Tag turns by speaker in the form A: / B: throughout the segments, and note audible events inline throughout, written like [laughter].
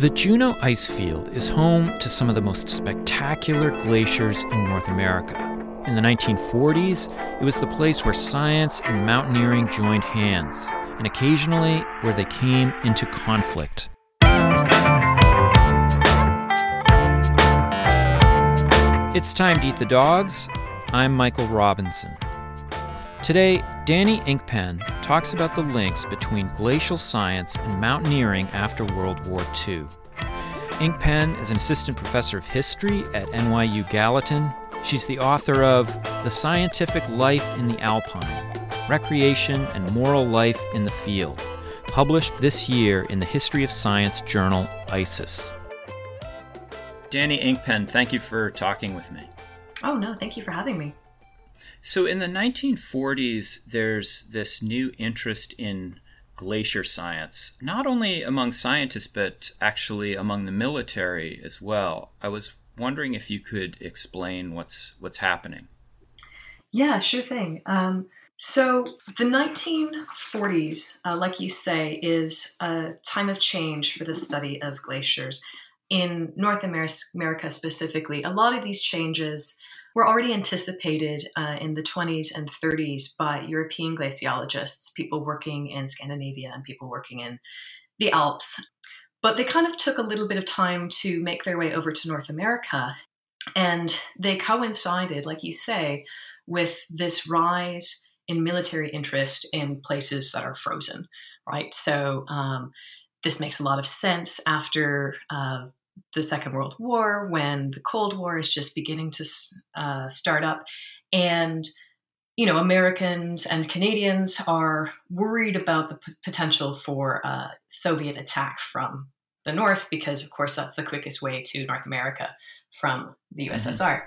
A: The Juneau Ice Field is home to some of the most spectacular glaciers in North America. In the 1940s, it was the place where science and mountaineering joined hands, and occasionally where they came into conflict. It's time to eat the dogs. I'm Michael Robinson. Today, Dani Inkpen talks about the links between glacial science and mountaineering after World War II. Inkpen is an assistant professor of history at NYU Gallatin. She's the author of The Scientific Life in the Alpine Recreation and Moral Life in the Field, published this year in the History of Science journal ISIS. Dani Inkpen, thank you for talking with me.
B: Oh, no, thank you for having me.
A: So, in the 1940s, there's this new interest in glacier science, not only among scientists, but actually among the military as well. I was wondering if you could explain what's what's happening.
B: Yeah, sure thing. Um, so, the 1940s, uh, like you say, is a time of change for the study of glaciers. In North America specifically, a lot of these changes were already anticipated uh, in the 20s and 30s by European glaciologists, people working in Scandinavia and people working in the Alps. But they kind of took a little bit of time to make their way over to North America. And they coincided, like you say, with this rise in military interest in places that are frozen, right? So um, this makes a lot of sense after uh, the Second World War, when the Cold War is just beginning to uh, start up, and you know Americans and Canadians are worried about the p- potential for a Soviet attack from the north because, of course, that's the quickest way to North America from the USSR. Mm-hmm.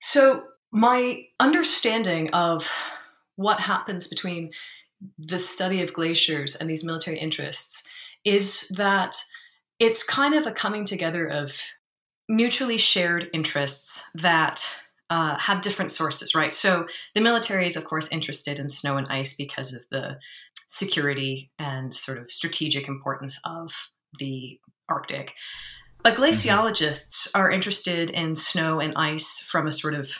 B: So my understanding of what happens between the study of glaciers and these military interests is that it's kind of a coming together of mutually shared interests that uh, have different sources, right? So the military is, of course, interested in snow and ice because of the security and sort of strategic importance of the Arctic. But glaciologists mm-hmm. are interested in snow and ice from a sort of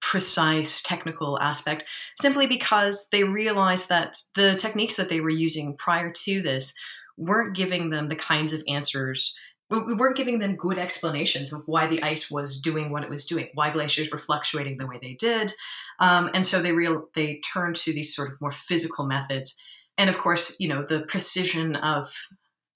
B: precise technical aspect simply because they realize that the techniques that they were using prior to this weren't giving them the kinds of answers we weren't giving them good explanations of why the ice was doing what it was doing, why glaciers were fluctuating the way they did, um, and so they real they turned to these sort of more physical methods. And of course, you know the precision of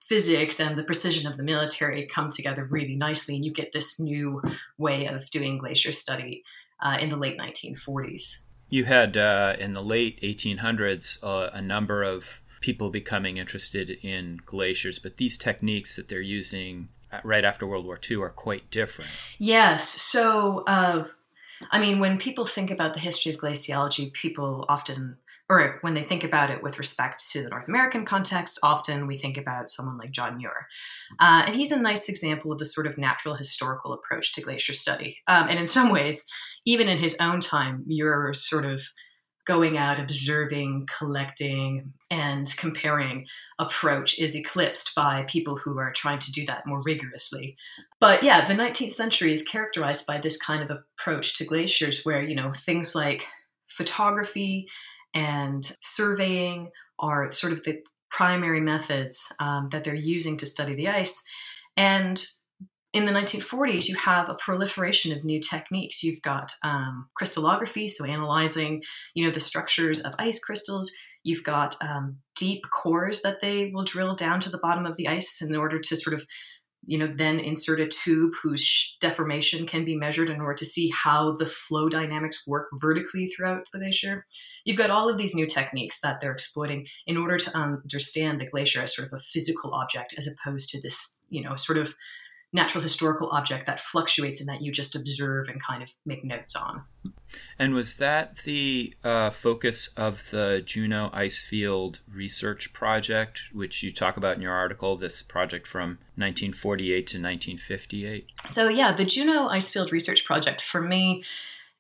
B: physics and the precision of the military come together really nicely, and you get this new way of doing glacier study uh, in the late 1940s.
A: You had uh, in the late 1800s uh, a number of people becoming interested in glaciers, but these techniques that they're using right after World War II are quite different.
B: Yes. So, uh, I mean, when people think about the history of glaciology, people often, or if, when they think about it with respect to the North American context, often we think about someone like John Muir. Uh, and he's a nice example of the sort of natural historical approach to glacier study. Um, and in some ways, even in his own time, Muir sort of going out, observing, collecting, and comparing approach is eclipsed by people who are trying to do that more rigorously. But yeah, the 19th century is characterized by this kind of approach to glaciers where, you know, things like photography and surveying are sort of the primary methods um, that they're using to study the ice. And in the 1940s, you have a proliferation of new techniques. You've got um, crystallography, so analyzing, you know, the structures of ice crystals. You've got um, deep cores that they will drill down to the bottom of the ice in order to sort of, you know, then insert a tube whose deformation can be measured in order to see how the flow dynamics work vertically throughout the glacier. You've got all of these new techniques that they're exploiting in order to understand the glacier as sort of a physical object as opposed to this, you know, sort of natural historical object that fluctuates and that you just observe and kind of make notes on.
A: And was that the uh, focus of the Juneau Icefield Research Project, which you talk about in your article, this project from 1948 to 1958?
B: So, yeah, the Juneau Icefield Research Project for me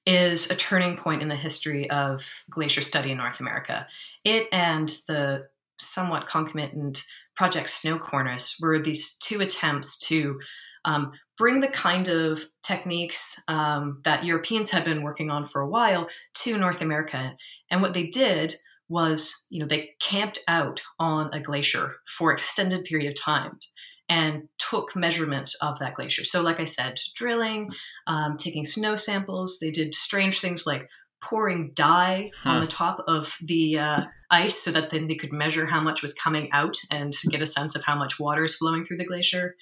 B: is a turning point in the history of glacier study in North America. It and the somewhat concomitant Project Snow Cornice were these two attempts to um, bring the kind of techniques um, that Europeans had been working on for a while to North America. And what they did was, you know, they camped out on a glacier for extended period of time and took measurements of that glacier. So, like I said, drilling, um, taking snow samples. They did strange things like pouring dye huh. on the top of the uh, ice so that then they could measure how much was coming out and get a sense of how much water is flowing through the glacier.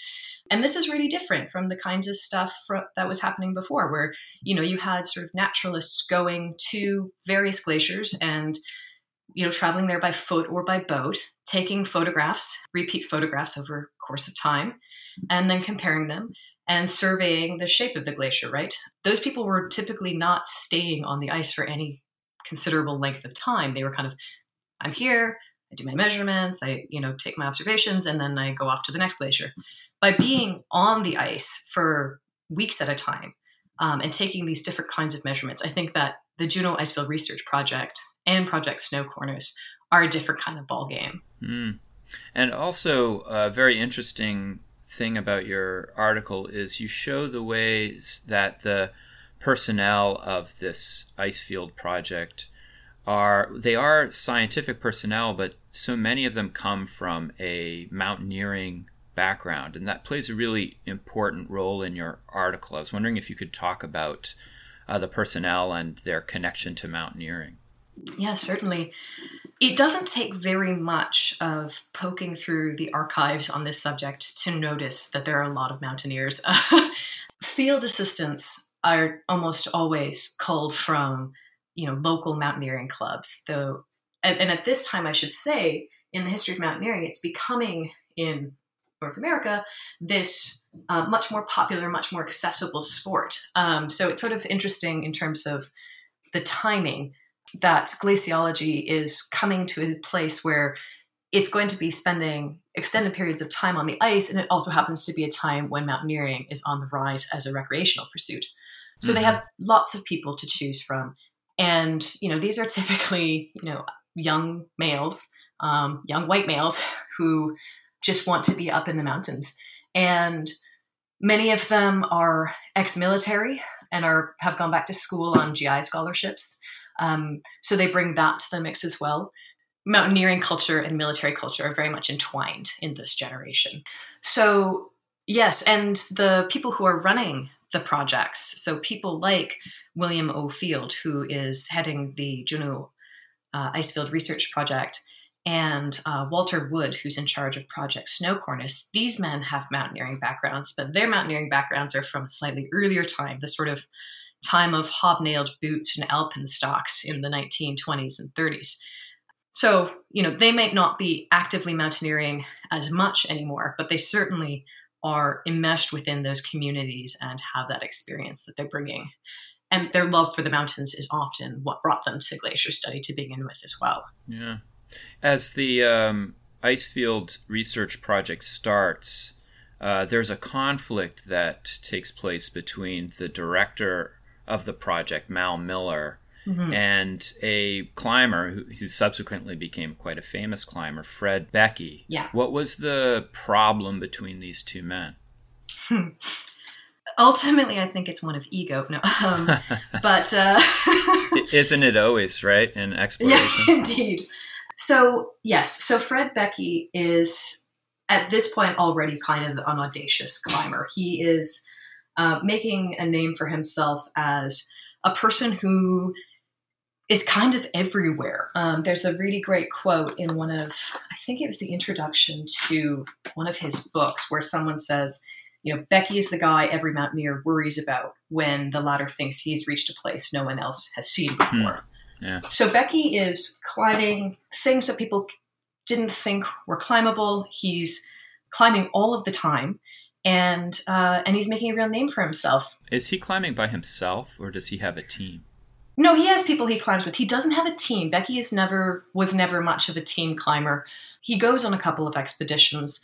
B: And this is really different from the kinds of stuff that was happening before, where you know you had sort of naturalists going to various glaciers and you know traveling there by foot or by boat, taking photographs, repeat photographs over course of time, and then comparing them and surveying the shape of the glacier, right? Those people were typically not staying on the ice for any considerable length of time. They were kind of, I'm here, I do my measurements, I, you know, take my observations, and then I go off to the next glacier. By being on the ice for weeks at a time um, and taking these different kinds of measurements, I think that the Juneau Icefield Research Project and Project Snow Cornice are a different kind of ball game.
A: Mm. And also, a very interesting thing about your article is you show the ways that the personnel of this Icefield project are they are scientific personnel, but so many of them come from a mountaineering background, and that plays a really important role in your article. I was wondering if you could talk about uh, the personnel and their connection to mountaineering.
B: Yeah, certainly. It doesn't take very much of poking through the archives on this subject to notice that there are a lot of mountaineers. [laughs] Field assistants are almost always culled from, you know, local mountaineering clubs. Though, and, and at this time, I should say, in the history of mountaineering, it's becoming in North America this uh, much more popular, much more accessible sport. Um, so it's sort of interesting in terms of the timing that glaciology is coming to a place where it's going to be spending extended periods of time on the ice, and it also happens to be a time when mountaineering is on the rise as a recreational pursuit. So mm-hmm. they have lots of people to choose from, and you know these are [laughs] typically you know young males, um, young white males [laughs] who just want to be up in the mountains, and many of them are ex-military and are have gone back to school on GI scholarships. Um, so they bring that to the mix as well. Mountaineering culture and military culture are very much entwined in this generation. So, yes, and the people who are running the projects, so people like William O. Field, who is heading the Juneau uh, Icefield Research Project, and uh, Walter Wood, who's in charge of Project Snow Cornice. These men have mountaineering backgrounds, but their mountaineering backgrounds are from a slightly earlier time, the sort of time of hobnailed boots and alpenstocks in the 1920s and 30s. So, you know, they might not be actively mountaineering as much anymore, but they certainly are enmeshed within those communities and have that experience that they're bringing. And their love for the mountains is often what brought them to glacier study to begin with as well.
A: Yeah. As the um, Icefield Research Project starts, uh, there's a conflict that takes place between the director of the project, Mal Miller, mm-hmm. and a climber who, who, subsequently became quite a famous climber, Fred Beckey.
B: Yeah.
A: What was the problem between these two men? [laughs]
B: Ultimately, I think it's one of ego. No, um, [laughs] but uh, [laughs]
A: isn't it always right in exploration?
B: Yeah, indeed. So yes, so Fred Beckey is at this point already kind of an audacious climber. He is uh, making a name for himself as a person who is kind of everywhere. Um, there's a really great quote in one of, I think it was the introduction to one of his books, where someone says, you know, Beckey is the guy every mountaineer worries about when the latter thinks he's reached a place no one else has seen hmm. before.
A: Yeah.
B: So Beckey is climbing things that people didn't think were climbable. He's climbing all of the time and uh, and he's making a real name for himself.
A: Is he climbing by himself, or does he have a team?
B: No, he has people he climbs with. He doesn't have a team. Beckey is never was never much of a team climber. He goes on a couple of expeditions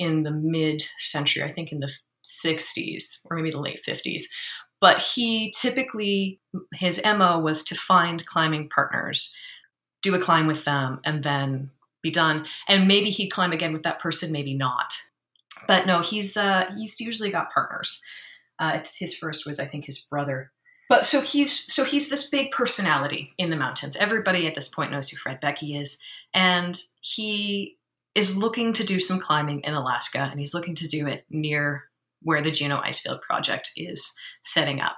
B: in the mid century, I think in the 60s or maybe the late 50s. But he typically his MO was to find climbing partners, do a climb with them, and then be done. And maybe he'd climb again with that person, maybe not. But no, he's uh, he's usually got partners. Uh, his first was, I think, his brother. But so he's so he's this big personality in the mountains. Everybody at this point knows who Fred Beckey is, and he is looking to do some climbing in Alaska, and he's looking to do it near where the Juneau Icefield Project is setting up.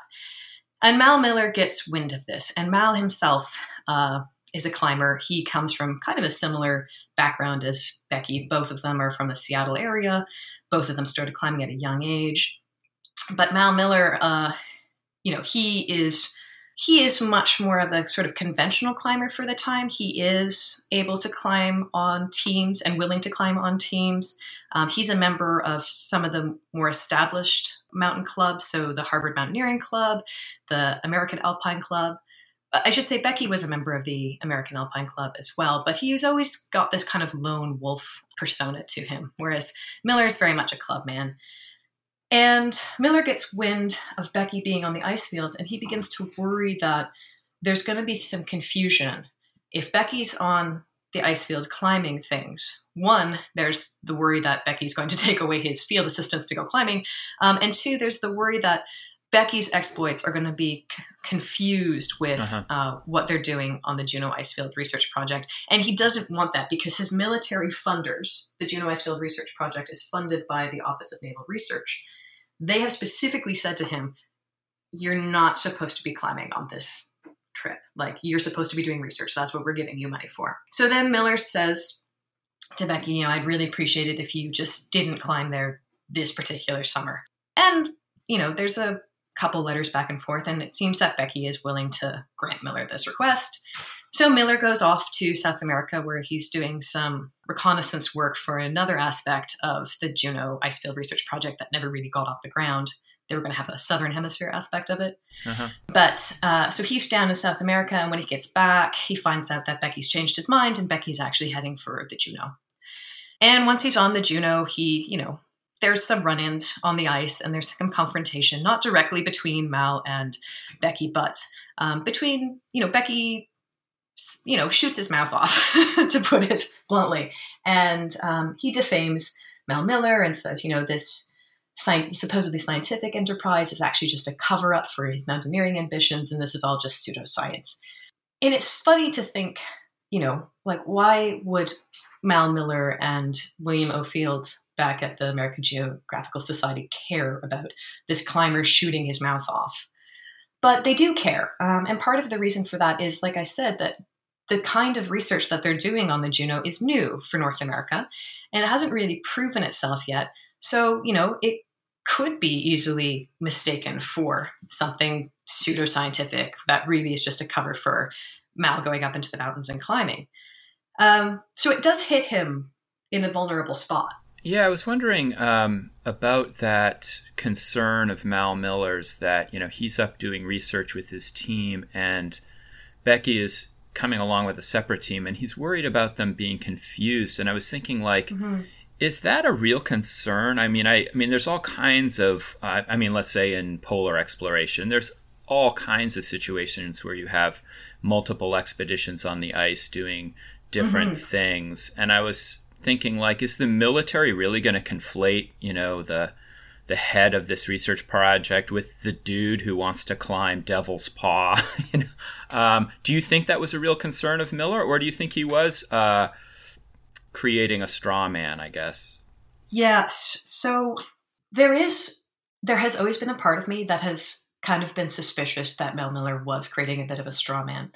B: And Mal Miller gets wind of this, and Mal himself uh, is a climber. He comes from kind of a similar background as Beckey. Both of them are from the Seattle area. Both of them started climbing at a young age. But Mal Miller, uh, you know, he is he is much more of a sort of conventional climber for the time. He is able to climb on teams and willing to climb on teams. Um, he's a member of some of the more established mountain clubs, so the Harvard Mountaineering Club, the American Alpine Club. I should say Beckey was a member of the American Alpine Club as well, but he's always got this kind of lone wolf persona to him, whereas Miller is very much a club man. And Miller gets wind of Beckey being on the ice field, and he begins to worry that there's going to be some confusion. If Beckey's on the ice field climbing things, one, there's the worry that Beckey's going to [laughs] take away his field assistants to go climbing. Um, and two, there's the worry that Beckey's exploits are going to be c- confused with uh-huh. uh, what they're doing on the Juneau Icefield Research Project. And he doesn't want that because his military funders, the Juneau Icefield Research Project, is funded by the Office of Naval Research they have specifically said to him, You're not supposed to be climbing on this trip. Like, you're supposed to be doing research. That's what we're giving you money for. So then Miller says to Beckey, You know, I'd really appreciate it if you just didn't climb there this particular summer. And, you know, there's a couple letters back and forth, and it seems that Beckey is willing to grant Miller this request. So Miller goes off to South America where he's doing some reconnaissance work for another aspect of the Juneau Icefield Research Project that never really got off the ground. They were going to have a southern hemisphere aspect of it. Uh-huh. But uh, so he's down in South America, and when he gets back, he finds out that Beckey's changed his mind, and Beckey's actually heading for the Juneau. And once he's on the Juneau, he, you know, there's some run ins on the ice and there's some confrontation, not directly between Mal and Beckey, but um, between, you know, Beckey you know, shoots his mouth off, [laughs] to put it bluntly. And um, he defames Mal Miller and says, you know, this sci- supposedly scientific enterprise is actually just a cover up for his mountaineering ambitions, and this is all just pseudoscience. And it's funny to think, you know, like, why would Mal Miller and William O. Field back at the American Geographical Society care about this climber shooting his mouth off? But they do care. Um, and part of the reason for that is, like I said, that the kind of research that they're doing on the Juneau is new for North America and it hasn't really proven itself yet. So, you know, it could be easily mistaken for something pseudoscientific that really is just a cover for Mal going up into the mountains and climbing. Um, so it does hit him in a vulnerable spot.
A: Yeah, I was wondering um, about that concern of Mal Miller's that you know he's up doing research with his team, and Beckey is coming along with a separate team and he's worried about them being confused and i was thinking like mm-hmm. is that a real concern i mean i, I mean there's all kinds of uh, i mean let's say in polar exploration there's all kinds of situations where you have multiple expeditions on the ice doing different mm-hmm. things and i was thinking like is the military really going to conflate you know the the head of this research project with the dude who wants to climb Devil's Paw. [laughs] you know? um, do you think that was a real concern of Miller, or do you think he was uh, creating a straw man? I guess.
B: Yes. So there is, there has always been a part of me that has kind of been suspicious that Mal Miller was creating a bit of a straw man,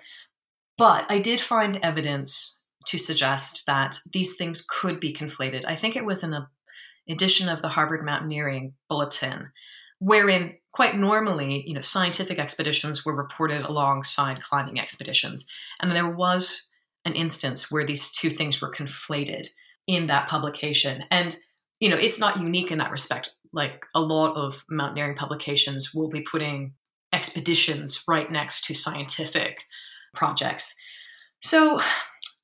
B: but I did find evidence to suggest that these things could be conflated. I think it was in a edition of the Harvard Mountaineering Bulletin, wherein quite normally, you know, scientific expeditions were reported alongside climbing expeditions. And there was an instance where these two things were conflated in that publication. And, you know, it's not unique in that respect. Like a lot of mountaineering publications will be putting expeditions right next to scientific projects. So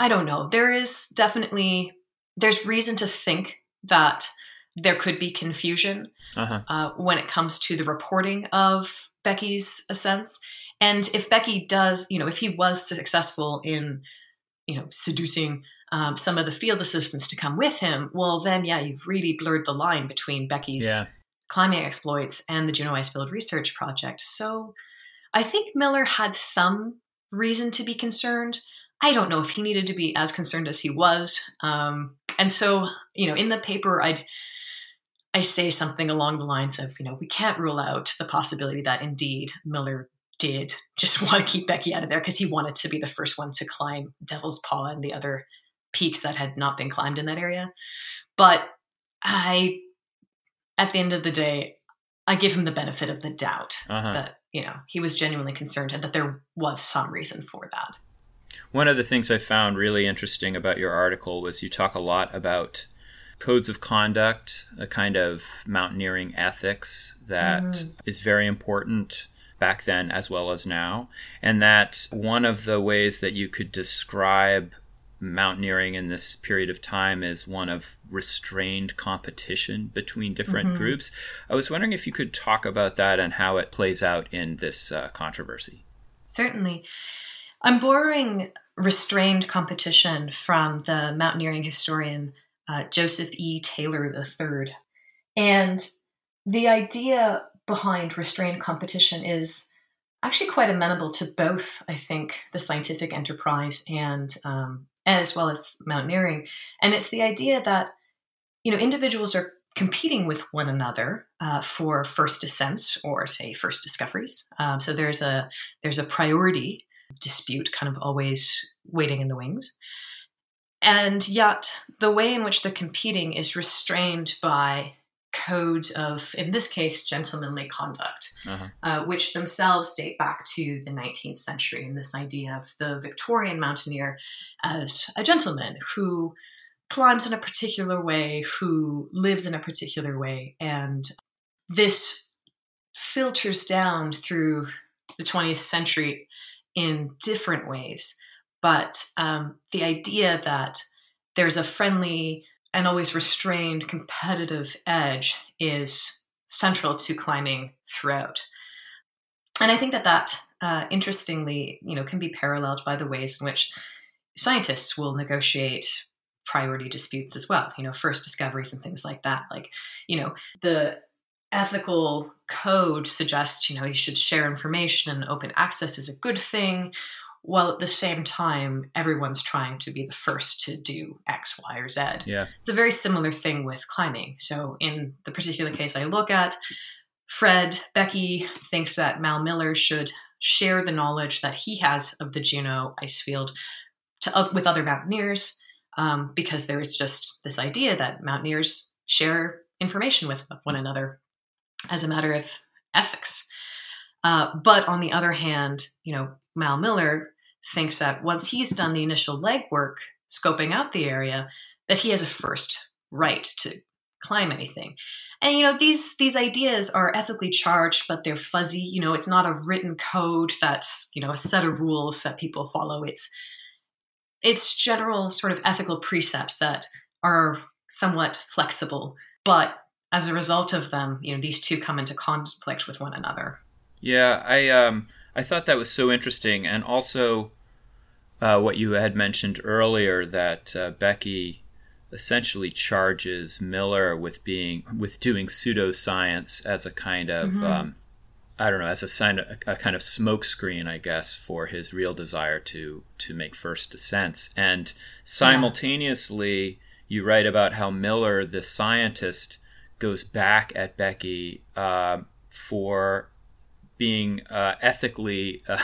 B: I don't know. There is definitely there's reason to think that there could be confusion uh-huh. uh, when it comes to the reporting of Beckey's ascents. And if Beckey does, you know, if he was successful in, you know, seducing um, some of the field assistants to come with him, well, then, yeah, you've really blurred the line between Beckey's
A: Yeah.
B: climbing exploits and the Juneau Icefield Research Project. So I think Miller had some reason to be concerned. I don't know if he needed to be as concerned as he was. Um, and so, you know, in the paper, I'd I say something along the lines of, you know, we can't rule out the possibility that indeed Miller did just [laughs] want to keep Beckey out of there because he wanted to be the first one to climb Devil's Paw and the other peaks that had not been climbed in that area. But I, at the end of the day, I give him the benefit of the doubt
A: Uh-huh.
B: that, you know, he was genuinely concerned and that there was some reason for that.
A: One of the things I found really interesting about your article was you talk a lot about codes of conduct, a kind of mountaineering ethics that is very important back then as well as now. And that one of the ways that you could describe mountaineering in this period of time is one of restrained competition between different groups. I was wondering if you could talk about that and how it plays out in this uh, controversy.
B: Certainly. I'm borrowing restrained competition from the mountaineering historian uh, Joseph E. Taylor III. And the idea behind restrained competition is actually quite amenable to both, I think, the scientific enterprise and um, as well as mountaineering. And it's the idea that you know individuals are competing with one another uh, for first ascents or say first discoveries. Um, so there's a there's a priority dispute kind of always waiting in the wings. And yet, the way in which they're competing is restrained by codes of, in this case, gentlemanly conduct,
A: Uh-huh.
B: uh, which themselves date back to the 19th century. And this idea of the Victorian mountaineer as a gentleman who climbs in a particular way, who lives in a particular way. And this filters down through the 20th century in different ways. But um, the idea that there's a friendly and always restrained competitive edge is central to climbing throughout. And I think that that, uh, interestingly, you know, can be paralleled by the ways in which scientists will negotiate priority disputes as well. You know, first discoveries and things like that. Like, you know, the ethical code suggests, you know, you should share information and open access is a good thing. While at the same time, everyone's trying to be the first to do X, Y, or Z.
A: Yeah.
B: It's a very similar thing with climbing. So, in the particular case I look at, Fred Beckey thinks that Mal Miller should share the knowledge that he has of the Juneau ice field to, with other mountaineers um, because there is just this idea that mountaineers share information with one another as a matter of ethics. Uh, but on the other hand, you know, Mal Miller thinks that once he's done the initial legwork, scoping out the area, that he has a first right to climb anything. And you know, these these ideas are ethically charged, but they're fuzzy. You know, it's not a written code that's you know a set of rules that people follow. It's it's general sort of ethical precepts that are somewhat flexible, but as a result of them, you know, these two come into conflict with one another.
A: Yeah, I um I thought that was so interesting, and also uh, what you had mentioned earlier that uh, Beckey essentially charges Miller with being with doing pseudoscience as a kind of um, I don't know as a sign a, a kind of smokescreen, I guess, for his real desire to to make first descents, and simultaneously you write about how Miller, the scientist, goes back at Beckey um for being uh, ethically uh,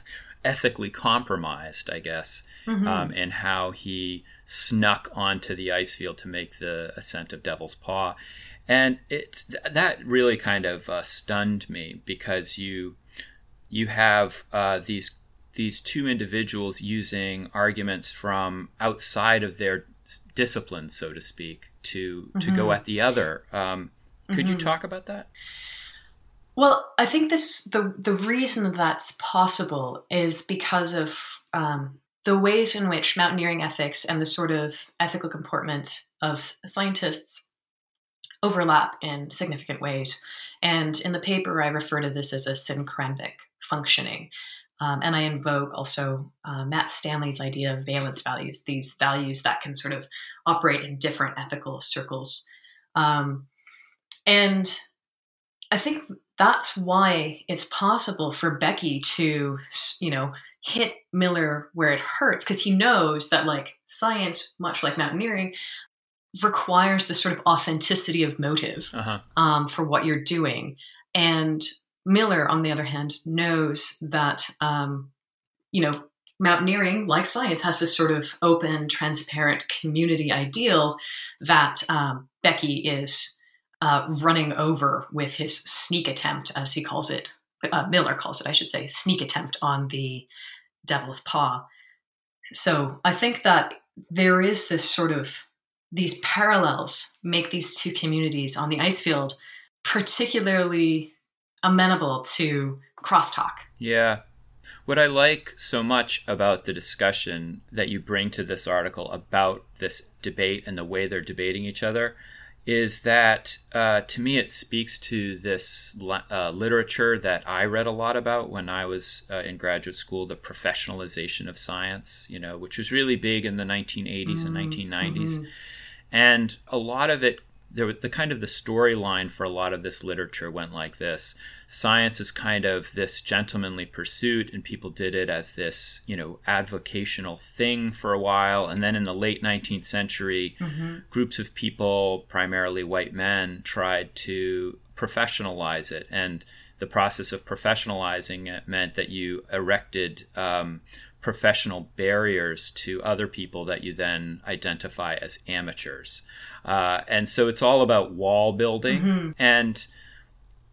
A: [laughs] ethically compromised, I guess, um, and how he snuck onto the ice field to make the ascent of Devil's Paw, and it that really kind of uh, stunned me because you you have uh, these these two individuals using arguments from outside of their discipline, so to speak, to to go at the other. Um, could you talk about that?
B: Well, I think this the the reason that's possible is because of um, the ways in which mountaineering ethics and the sort of ethical comportment of scientists overlap in significant ways. And in the paper, I refer to this as a syncretic functioning. Um, and I invoke also uh, Matt Stanley's idea of valence values, these values that can sort of operate in different ethical circles. Um, and I think that's why it's possible for Beckey to, you know, hit Miller where it hurts because he knows that like science, much like mountaineering, requires this sort of authenticity of motive uh-huh. um, for what you're doing. And Miller, on the other hand, knows that um, you know mountaineering, like science, has this sort of open, transparent community ideal that um, Beckey is uh, running over with his sneak attempt, as he calls it. Uh, Miller calls it, I should say, sneak attempt on the devil's paw. So I think that there is this sort of these parallels make these two communities on the ice field particularly amenable to crosstalk.
A: Yeah. What I like so much about the discussion that you bring to this article about this debate and the way they're debating each other is that uh, to me it speaks to this uh, literature that I read a lot about when I was uh, in graduate school, the professionalization of science, you know, which was really big in the 1980s mm-hmm. and 1990s. Mm-hmm. And a lot of it there the kind of the storyline for a lot of this literature went like this. Science was kind of this gentlemanly pursuit and people did it as this you know avocational thing for a while. And then in the late 19th century mm-hmm. groups of people primarily white men tried to professionalize it. And the process of professionalizing it meant that you erected um, professional barriers to other people that you then identify as amateurs. Uh, and so it's all about wall building. Mm-hmm. And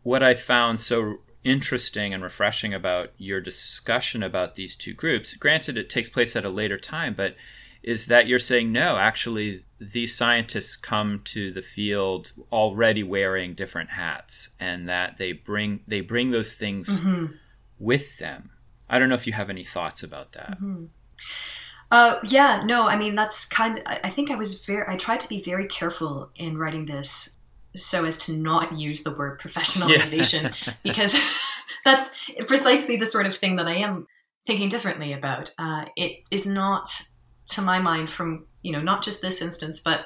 A: what I found so interesting and refreshing about your discussion about these two groups, granted, it takes place at a later time, but is that you're saying no, actually, these scientists come to the field already wearing different hats, and that they bring they bring those things mm-hmm. with them I don't know if you have any thoughts about that.
B: Mm-hmm. Uh, yeah, no, I mean that's kind. Of, I think I was very. I tried to be very careful in writing this so as to not use the word professionalization yeah. [laughs] because [laughs] that's precisely the sort of thing that I am thinking differently about. Uh, it is not, to my mind, from you know not just this instance, but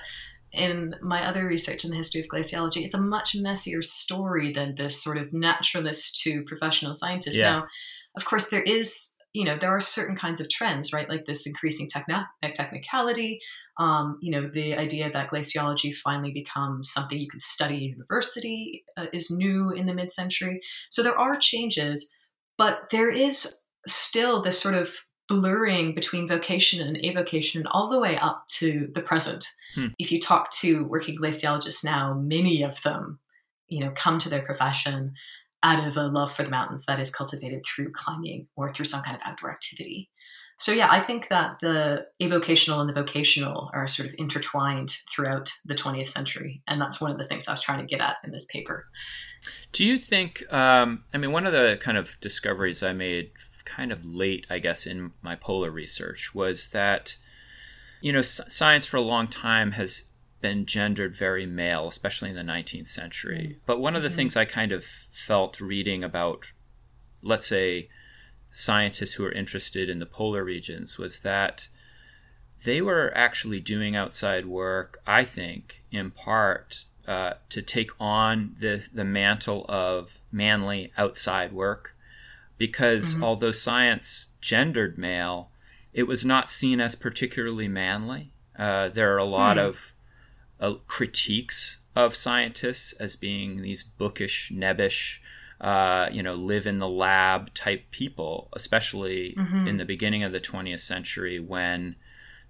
B: in my other research in the history of glaciology, it's a much messier story than this sort of naturalist to professional scientist. Yeah. Now, of course, there is, you know, there are certain kinds of trends, right? Like this increasing techni- technicality, um, you know, the idea that glaciology finally becomes something you can study in university uh, is new in the mid century. So there are changes, but there is still this sort of blurring between vocation and avocation all the way up to the present. Hmm. If you talk to working glaciologists now, many of them, you know, come to their profession out of a love for the mountains that is cultivated through climbing or through some kind of outdoor activity. So, yeah, I think that the avocational and the vocational are sort of intertwined throughout the 20th century. And that's one of the things I was trying to get at in this paper.
A: Do you think, um, I mean, one of the kind of discoveries I made kind of late, I guess, in my polar research was that, you know, science for a long time has been gendered very male, especially in the 19th century. Mm-hmm. But one of the mm-hmm. things I kind of felt reading about, let's say, scientists who are interested in the polar regions was that they were actually doing outside work, I think, in part uh, to take on the, the mantle of manly outside work. Because mm-hmm. although science gendered male, it was not seen as particularly manly. Uh, there are a lot mm. of uh, critiques of scientists as being these bookish, nebbish, uh, you know, live in the lab type people, especially mm-hmm. in the beginning of the 20th century when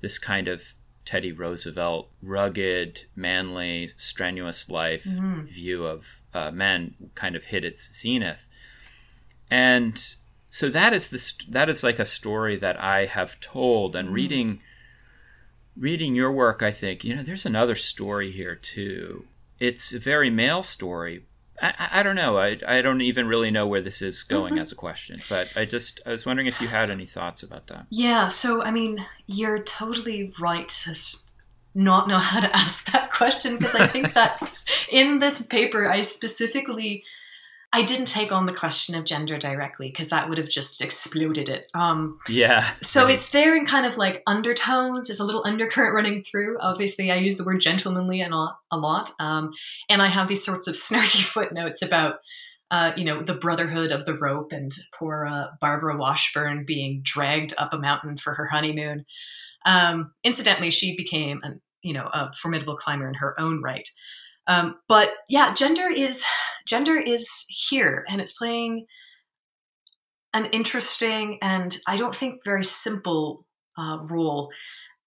A: this kind of Teddy Roosevelt rugged, manly, strenuous life mm-hmm. view of uh, men kind of hit its zenith. And so that is this that is like a story that I have told and mm-hmm. reading reading your work, I think, you know, there's another story here too. It's a very male story. I, I don't know. I, I don't even really know where this is going mm-hmm. as a question, but I just, I was wondering if you had any thoughts about that.
B: Yeah. So, I mean, you're totally right to not know [laughs] how to ask that question because I think that [laughs] in this paper, I specifically I didn't take on the question of gender directly because that would have just exploded it. Um,
A: yeah.
B: So it's there in kind of like undertones. There's a little undercurrent running through. Obviously, I use the word gentlemanly a lot, a lot. Um, and I have these sorts of [laughs] snarky footnotes about, uh, you know, the brotherhood of the rope and poor uh, Barbara Washburn being dragged up a mountain for her honeymoon. Um, incidentally, she became an, you know, a formidable climber in her own right. Um, but yeah, gender is gender is here and it's playing an interesting and I don't think very simple uh, role.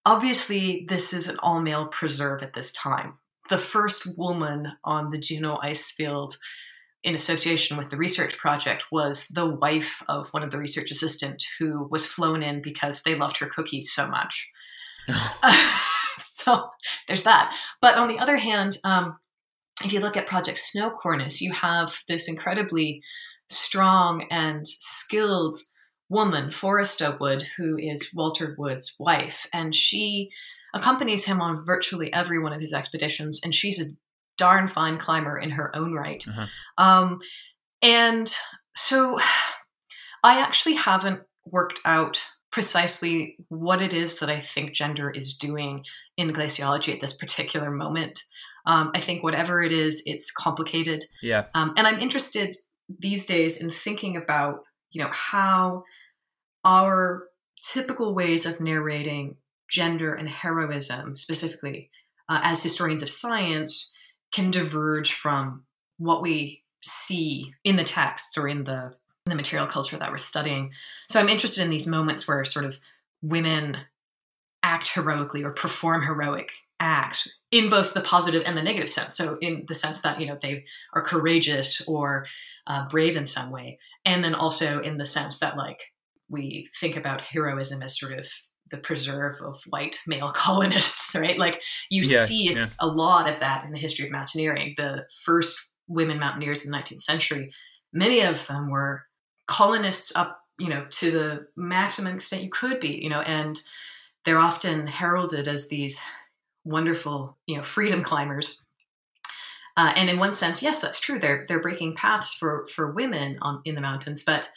B: Obviously, this is an all male preserve at this time. The first woman on the Juneau ice field in association with the research project was the wife of one of the research assistants who was flown in because they loved her cookies so much. [laughs] [laughs] so there's that. But on the other hand, um, if you look at Project Snow Cornice, you have this incredibly strong and skilled woman, Foresta Wood, who is Walter Wood's wife, and she accompanies him on virtually every one of his expeditions, and she's a darn fine climber in her own right. Uh-huh. Um, and so I actually haven't worked out precisely what it is that I think gender is doing in glaciology at this particular moment. Um, I think whatever it is, it's complicated.
A: Yeah.
B: Um, and I'm interested these days in thinking about, you know, how our typical ways of narrating gender and heroism, specifically uh, as historians of science, can diverge from what we see in the texts or in the in the material culture that we're studying. So I'm interested in these moments where sort of women act heroically or perform heroic acts in both the positive and the negative sense. So in the sense that you know they are courageous or uh, brave in some way, and then also in the sense that like we think about heroism as sort of the preserve of white male [laughs] colonists, right? Like you yeah, see yeah. a lot of that in the history of mountaineering. The first women mountaineers in the 19th century, many of them were colonists up, you know, to the maximum extent you could be, you know, and they're often heralded as these wonderful, you know, freedom climbers. Uh, and in one sense, yes, that's true. They're they're breaking paths for for women on in the mountains, but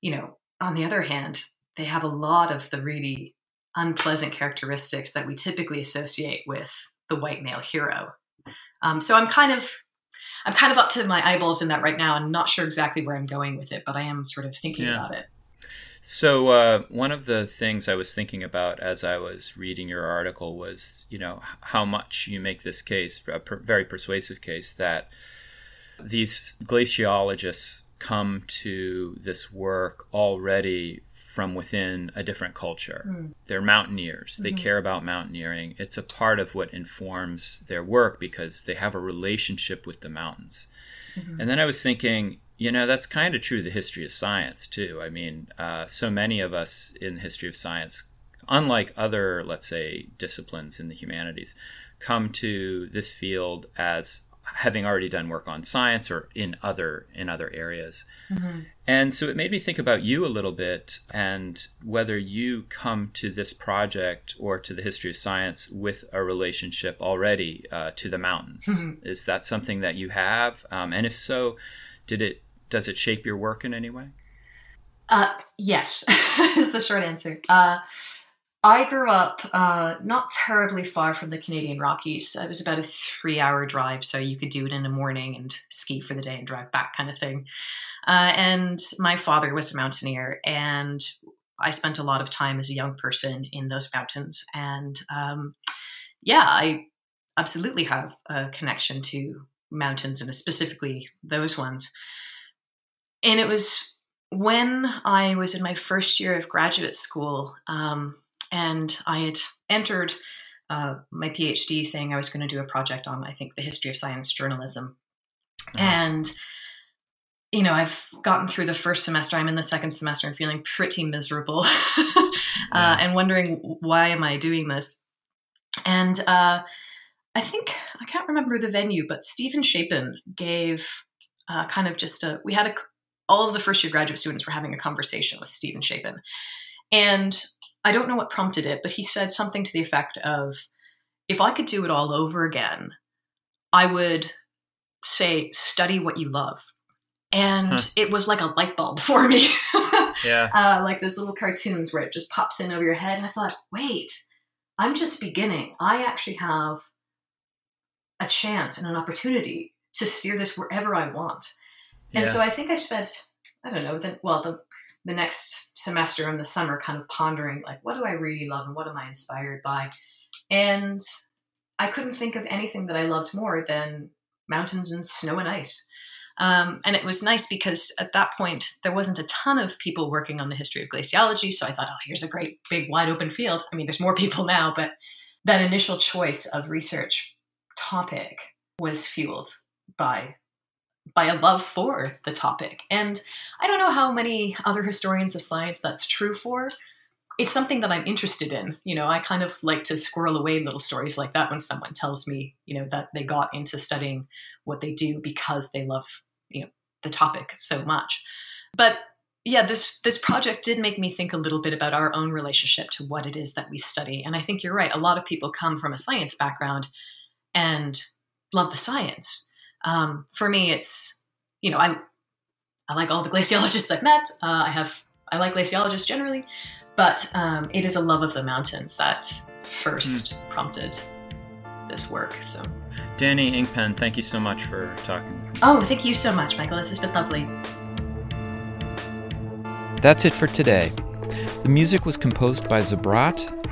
B: you know, on the other hand, they have a lot of the really unpleasant characteristics that we typically associate with the white male hero. Um, so I'm kind of I'm kind of up to my eyeballs in that right now. I'm not sure exactly where I'm going with it, but I am sort of thinking yeah. about it.
A: So uh, one of the things I was thinking about as I was reading your article was, you know, how much you make this case, a per- very persuasive case, that these glaciologists come to this work already from within a different culture. Mm. They're mountaineers. Mm-hmm. They care about mountaineering. It's a part of what informs their work because they have a relationship with the mountains. Mm-hmm. And then I was thinking, you know, that's kind of true of the history of science, too. I mean, uh, so many of us in the history of science, unlike other, let's say, disciplines in the humanities, come to this field as having already done work on science or in other in other areas. Mm-hmm. And so it made me think about you a little bit and whether you come to this project or to the history of science with a relationship already uh, to the mountains. Mm-hmm. Is that something that you have? Um, and if so, did it does it shape your work in any way?
B: Uh, yes, [laughs] is the short answer. Uh, I grew up uh, not terribly far from the Canadian Rockies. It was about a three hour drive, so you could do it in the morning and ski for the day and drive back, kind of thing. Uh, and my father was a mountaineer, and I spent a lot of time as a young person in those mountains. And um, yeah, I absolutely have a connection to mountains and specifically those ones. And it was when I was in my first year of graduate school, um, and I had entered uh, my PhD saying I was going to do a project on, I think, the history of science journalism. Uh-huh. And, you know, I've gotten through the first semester. I'm in the second semester and feeling pretty miserable [laughs] uh, and wondering why am I doing this? And uh, I think, I can't remember the venue, but Steven Shapin gave uh, kind of just a, we had a all of the first year graduate students were having a conversation with Steven Shapin. And I don't know what prompted it, but he said something to the effect of if I could do it all over again, I would say, study what you love. And huh. it was like a light bulb [laughs] for me.
A: yeah. [laughs]
B: Uh, like those little cartoons where it just pops in over your head. And I thought, wait, I'm just beginning. I actually have a chance and an opportunity to steer this wherever I want. And yeah. so I think I spent, I don't know, the, well, the, the next semester in the summer kind of pondering, like, what do I really love and what am I inspired by? And I couldn't think of anything that I loved more than mountains and snow and ice. Um, and it was nice because at that point, there wasn't a ton of people working on the history of glaciology. So I thought, oh, here's a great, big, wide open field. I mean, there's more people now, but that initial choice of research topic was fueled by by a love for the topic. And I don't know how many other historians of science that's true for. It's something that I'm interested in. You know, I kind of like to squirrel away little stories like that when someone tells me, you know, that they got into studying what they do because they love, you know, the topic so much. But yeah, this this project did make me think a little bit about our own relationship to what it is that we study. And I think you're right. A lot of people come from a science background and love the science. Um, for me, it's you know I I like all the [laughs] glaciologists I've met. Uh, I have I like glaciologists generally, but um, it is a love of the mountains that first mm. prompted this work. So,
A: Dani Inkpen, thank you so much for talking.
B: Oh, thank you so much, Michael. This has been lovely.
A: That's it for today. The music was composed by Zabrat